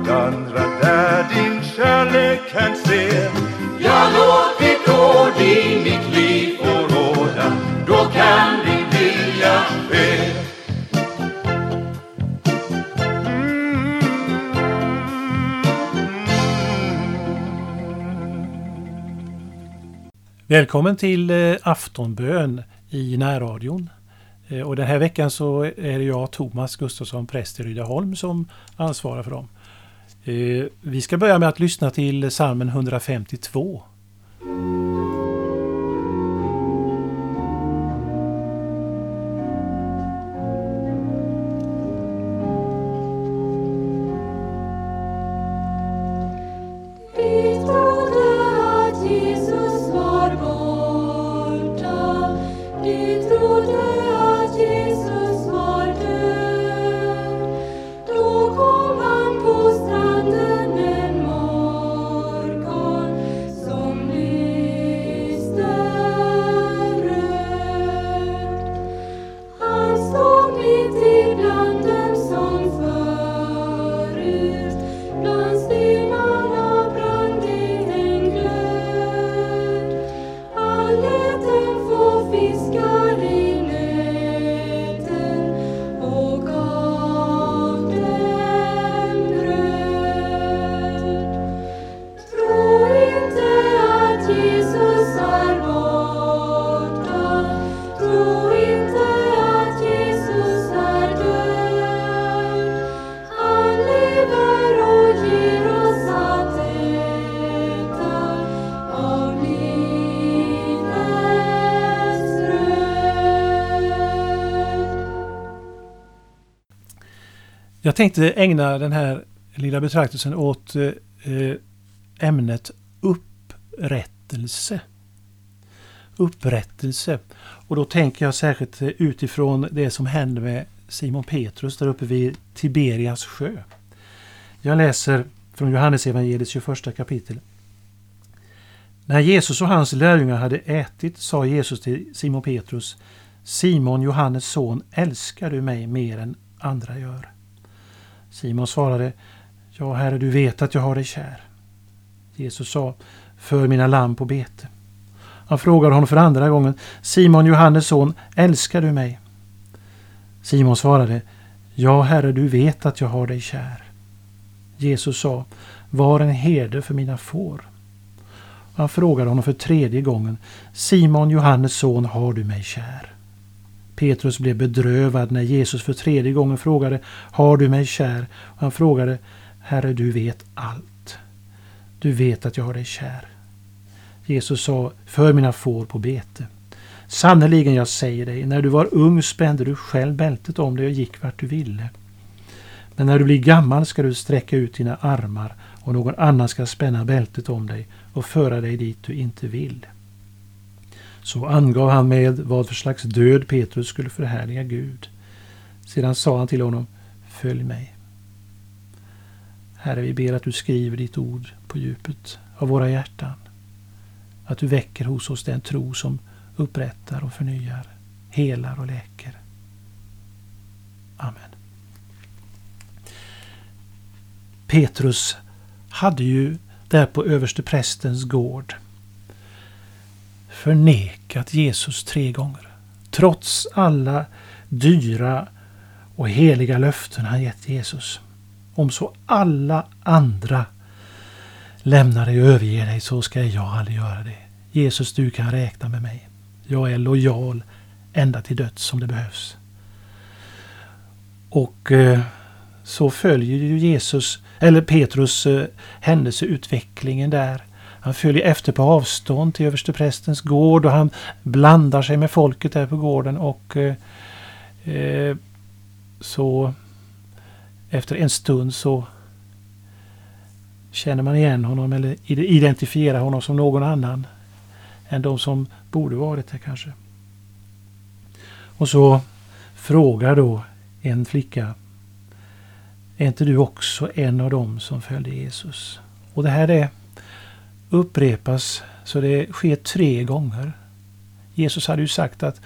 att andra där din kärlek kan se. Ja, låt ditt ord i mitt liv få råda, då kan din vilja ske. Välkommen till eh, aftonbön i närradion. Eh, och den här veckan så är det jag, Thomas Gustafsson, präst i Rydaholm, som ansvarar för dem. Eh, vi ska börja med att lyssna till psalmen 152. Jag tänkte ägna den här lilla betraktelsen åt eh, eh ämnet upprättelse. Upprättelse. Och då tänker jag särskilt eh, utifrån det som hände med Simon Petrus där uppe vid Tiberias sjö. Jag läser från Johannes evangeliets 21 kapitel. När Jesus och hans lärjungar hade ätit sa Jesus till Simon Petrus Simon, Johannes son, älskar du mig mer än andra gör? Simon svarade Ja, Herre, du vet att jag har dig kär. Jesus sa För mina lamm på bete. Han frågade honom för andra gången Simon, Johannes son, älskar du mig? Simon svarade Ja, Herre, du vet att jag har dig kär. Jesus sa Var en herde för mina får. Han frågade honom för tredje gången Simon, Johannes son, har du mig kär? Petrus blev bedrövad när Jesus för tredje gången frågade Har du mig kär? Och han frågade Herre, du vet allt. Du vet att jag har dig kär. Jesus sa För mina får på bete. Sannerligen, jag säger dig, när du var ung spände du själv bältet om dig och gick vart du ville. Men när du blir gammal ska du sträcka ut dina armar och någon annan ska spänna bältet om dig och föra dig dit du inte vill. Så angav han med vad för slags död Petrus skulle förhärliga Gud. Sedan sa han till honom, följ mig. Herre, vi ber att du skriver ditt ord på djupet av våra hjärtan. Att du väcker hos oss den tro som upprättar och förnyar, helar och läker. Amen. Petrus hade ju där på översteprästens gård förnekat Jesus tre gånger. Trots alla dyra och heliga löften han gett Jesus. Om så alla andra lämnar dig och överger dig så ska jag aldrig göra det. Jesus, du kan räkna med mig. Jag är lojal ända till döds om det behövs. Och eh, så följer ju Jesus, eller Petrus, eh, händelseutvecklingen där. Han följer efter på avstånd till översteprästens gård och han blandar sig med folket där på gården och eh, eh så efter en stund så känner man igen honom eller identifierar honom som någon annan än de som borde varit där kanske. Och så frågar då en flicka Är inte du också en av dem som följde Jesus? Och det här är upprepas så det sker tre gånger. Jesus hade ju sagt att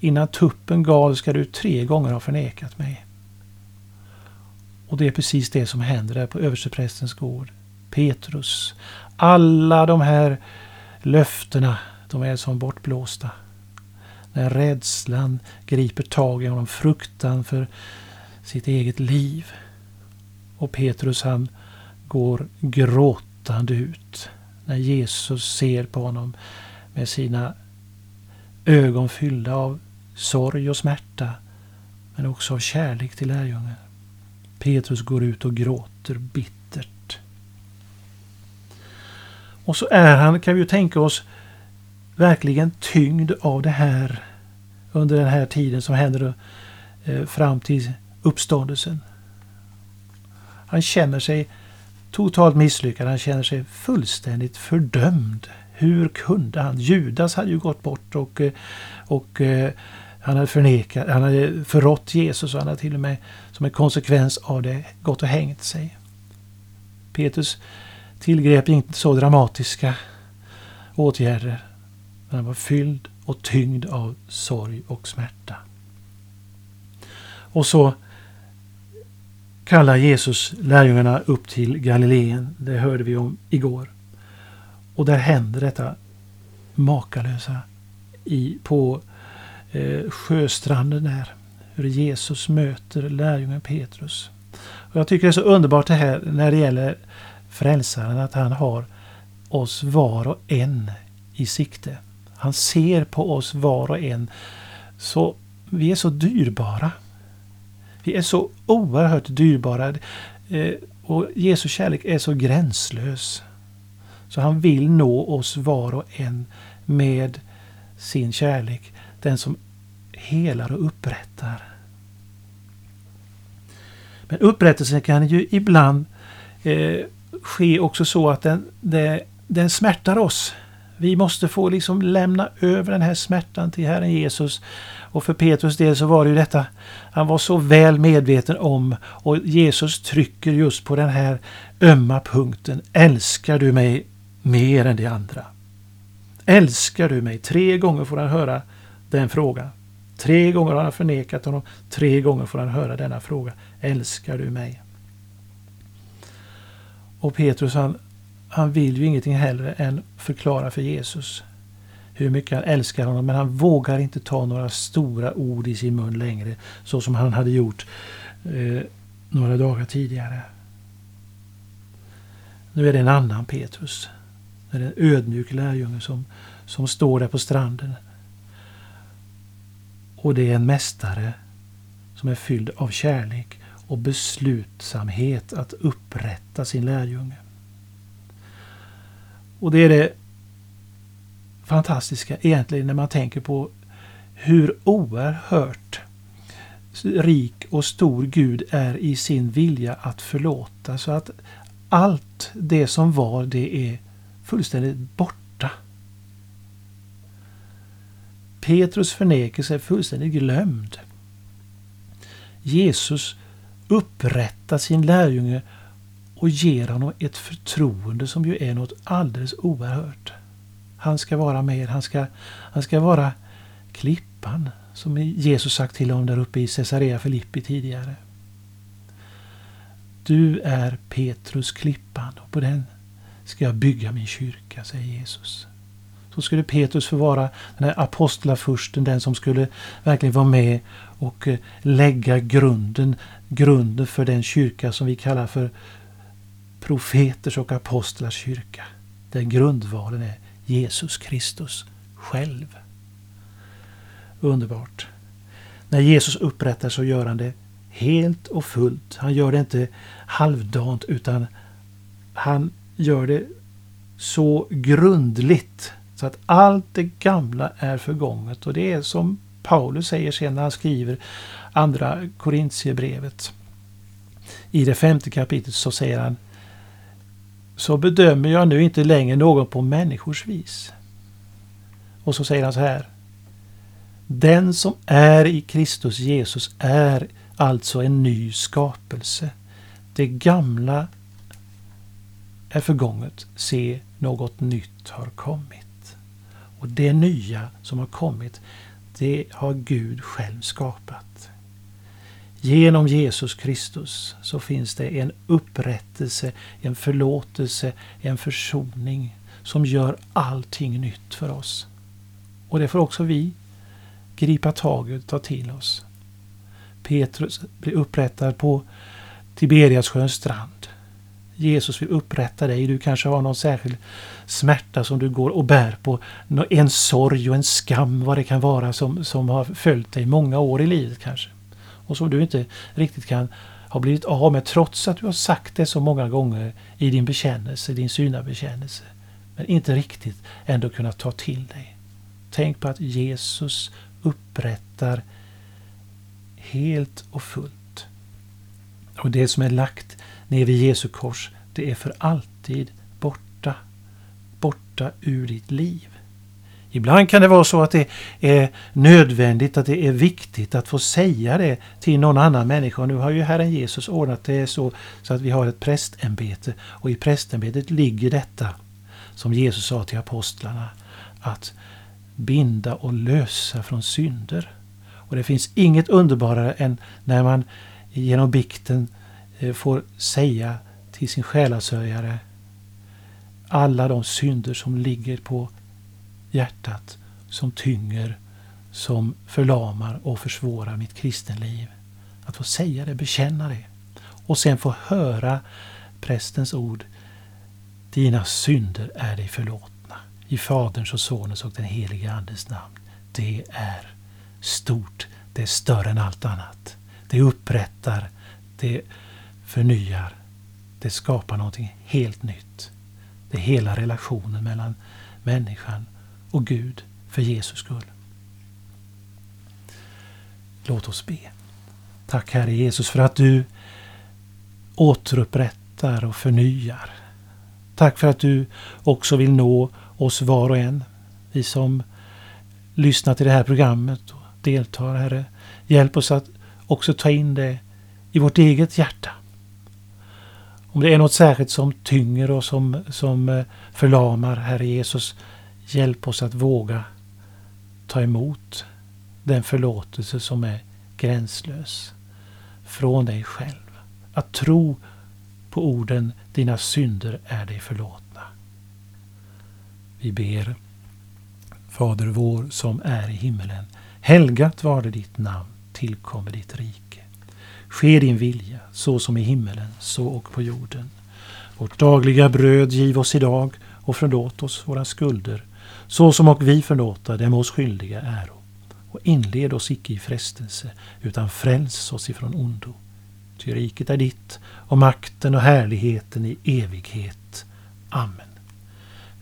innan tuppen gal ska du tre gånger ha förnekat mig. Och det är precis det som händer där på översteprästens gård. Petrus. Alla de här löftena, de är som bortblåsta. När rädslan griper tag i honom, fruktan för sitt eget liv. Och Petrus han går gråtande ut när Jesus ser på honom med sina ögon fyllda av sorg och smärta men också av kärlek till lärjungen. Petrus går ut och gråter bittert. Och så är han, kan vi ju tänka oss, verkligen tyngd av det här under den här tiden som händer eh, fram till uppståndelsen. Han känner sig totalt misslyckad. Han känner sig fullständigt fördömd. Hur kunde han? Judas hade ju gått bort och, eh, och eh, han hade förnekat, han hade förrått Jesus och han hade till och med som en konsekvens av det gått och hängt sig. Petrus tillgrep inte så dramatiska åtgärder. Men han var fylld och tyngd av sorg och smärta. Och så kallar Jesus lärjungarna upp till Galileen. Det hörde vi om igår. Och där händer detta makalösa i, på eh, sjöstranden där. Hur Jesus möter lärjungen Petrus. Och jag tycker det är så underbart det här när det gäller frälsaren att han har oss var och en i sikte. Han ser på oss var och en. Så vi är så dyrbara. Vi är så oerhört dyrbara. Eh, och Jesu kärlek är så gränslös. Så han vill nå oss var och en med sin kärlek. Den som helar och upprättar. Men upprättelsen kan ju ibland eh, ske också så att den, det, den smärtar oss. Vi måste få liksom lämna över den här smärtan till Herren Jesus. Och för Petrus del så var det ju detta, han var så väl medveten om och Jesus trycker just på den här ömma punkten. Älskar du mig mer än de andra? Älskar du mig? Tre gånger får han höra den frågan. Tre gånger har han förnekat honom. Tre gånger får han höra denna fråga. Älskar du mig? Och Petrus han, han vill ju ingenting hellre än förklara för Jesus hur mycket han älskar honom. Men han vågar inte ta några stora ord i sin mun längre. Så som han hade gjort eh, några dagar tidigare. Nu är det en annan Petrus. Nu är det en ödmjuk lärjunge som, som står där på stranden. Och det är en mästare som är fylld av kärlek och beslutsamhet att upprätta sin lärjunge. Och det är det fantastiska egentligen när man tänker på hur oerhört rik och stor Gud är i sin vilja att förlåta. Så att allt det som var, det är fullständigt borta. Petrus förnekelse är fullständigt glömd. Jesus upprättar sin lärjunge och ger honom ett förtroende som ju är något alldeles oerhört. Han ska vara med, han ska, han ska vara klippan som Jesus sagt till honom där uppe i Caesarea Filippi tidigare. Du är Petrus klippan och på den ska jag bygga min kyrka, säger Jesus. Så skulle Petrus få vara den här apostlafursten, den som skulle verkligen vara med och eh, lägga grunden, grunden för den kyrka som vi kallar för profeters och apostlars kyrka. Den grundvalen är Jesus Kristus själv. Underbart. När Jesus upprättar så gör han det helt och fullt. Han gör det inte halvdant utan han gör det så grundligt så att allt det gamla är förgånget. Och det är som Paulus säger sen när han skriver andra Korintierbrevet. I det femte kapitlet så säger han så bedömer jag nu inte längre någon på människors vis. Och så säger han så här. Den som är i Kristus Jesus är alltså en ny skapelse. Det gamla är förgånget. Se, något nytt har kommit. Och det nya som har kommit, det har Gud själv skapat. Genom Jesus Kristus så finns det en upprättelse, en förlåtelse, en försoning som gör allting nytt för oss. Och det får också vi gripa tag i och ta till oss. Petrus blir upprättad på Tiberias sjöns strand. Jesus vill upprätta dig. Du kanske har någon särskild smärta som du går och bär på. En sorg och en skam vad det kan vara som, som har följt dig många år i livet kanske. Och som du inte riktigt kan ha blivit av med trots att du har sagt det så många gånger i din bekännelse, din synabekännelse. Men inte riktigt ändå kunnat ta till dig. Tänk på att Jesus upprättar helt och fullt. Och det som är lagt ner vid Jesu kors, det är för alltid borta. Borta ur ditt liv. Ibland kan det vara så att det är nödvändigt, att det är viktigt att få säga det till någon annan människa. Nu har ju Herren Jesus ordnat det så, så att vi har ett prästämbete och i prästämbetet ligger detta som Jesus sa till apostlarna att binda och lösa från synder. Och det finns inget underbarare än när man genom bikten eh, får säga till sin själasörjare alla de synder som ligger på hjärtat, som tynger, som förlamar och försvårar mitt kristenliv. Att få säga det, bekänna det. Och sen få höra prästens ord. Dina synder är dig förlåtna. I Faderns och Sonens och den helige Andes namn. Det är stort. Det är större än allt annat. Det upprättar, det förnyar, det skapar någonting helt nytt. Det är hela relationen mellan människan och Gud för Jesus skull. Låt oss be. Tack Herre Jesus för att du återupprättar och förnyar. Tack för att du också vill nå oss var och en. Vi som lyssnar till det här programmet och deltar Herre. Hjälp oss att också ta in det i vårt eget hjärta. Om det är något särskilt som tynger och som, som eh, förlamar, Herre Jesus, hjälp oss att våga ta emot den förlåtelse som är gränslös från dig själv. Att tro på orden dina synder är dig förlåtna. Vi ber Fader vår som är i himmelen. Helgat var det ditt namn, tillkommer ditt rike. Ske din vilja, så som i himmelen, så och på jorden. Vårt dagliga bröd giv oss idag och förlåt oss våra skulder, så som och vi förlåta dem oss skyldiga äro. Och inled oss icke i frestelse, utan fräls oss ifrån ondo. Ty riket är ditt, och makten och härligheten i evighet. Amen.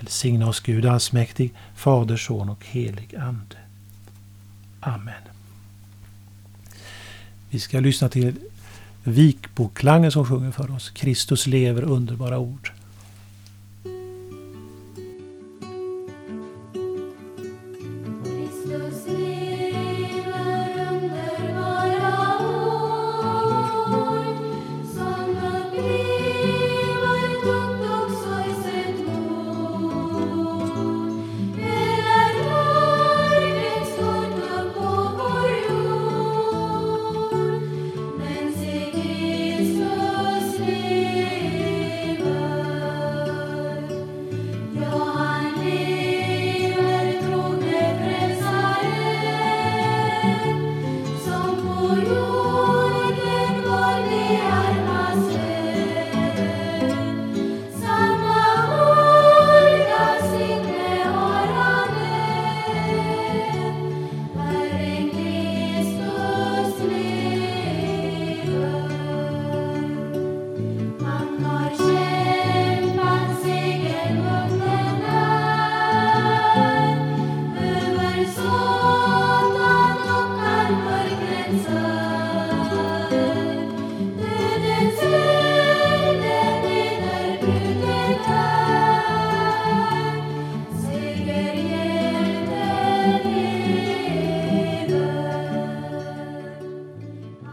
Välsigna oss Gud allsmäktig, Fader, Son och helig Ande. Amen. Vi ska lyssna till Vikboklangen som sjunger för oss. Kristus lever underbara ord. to see.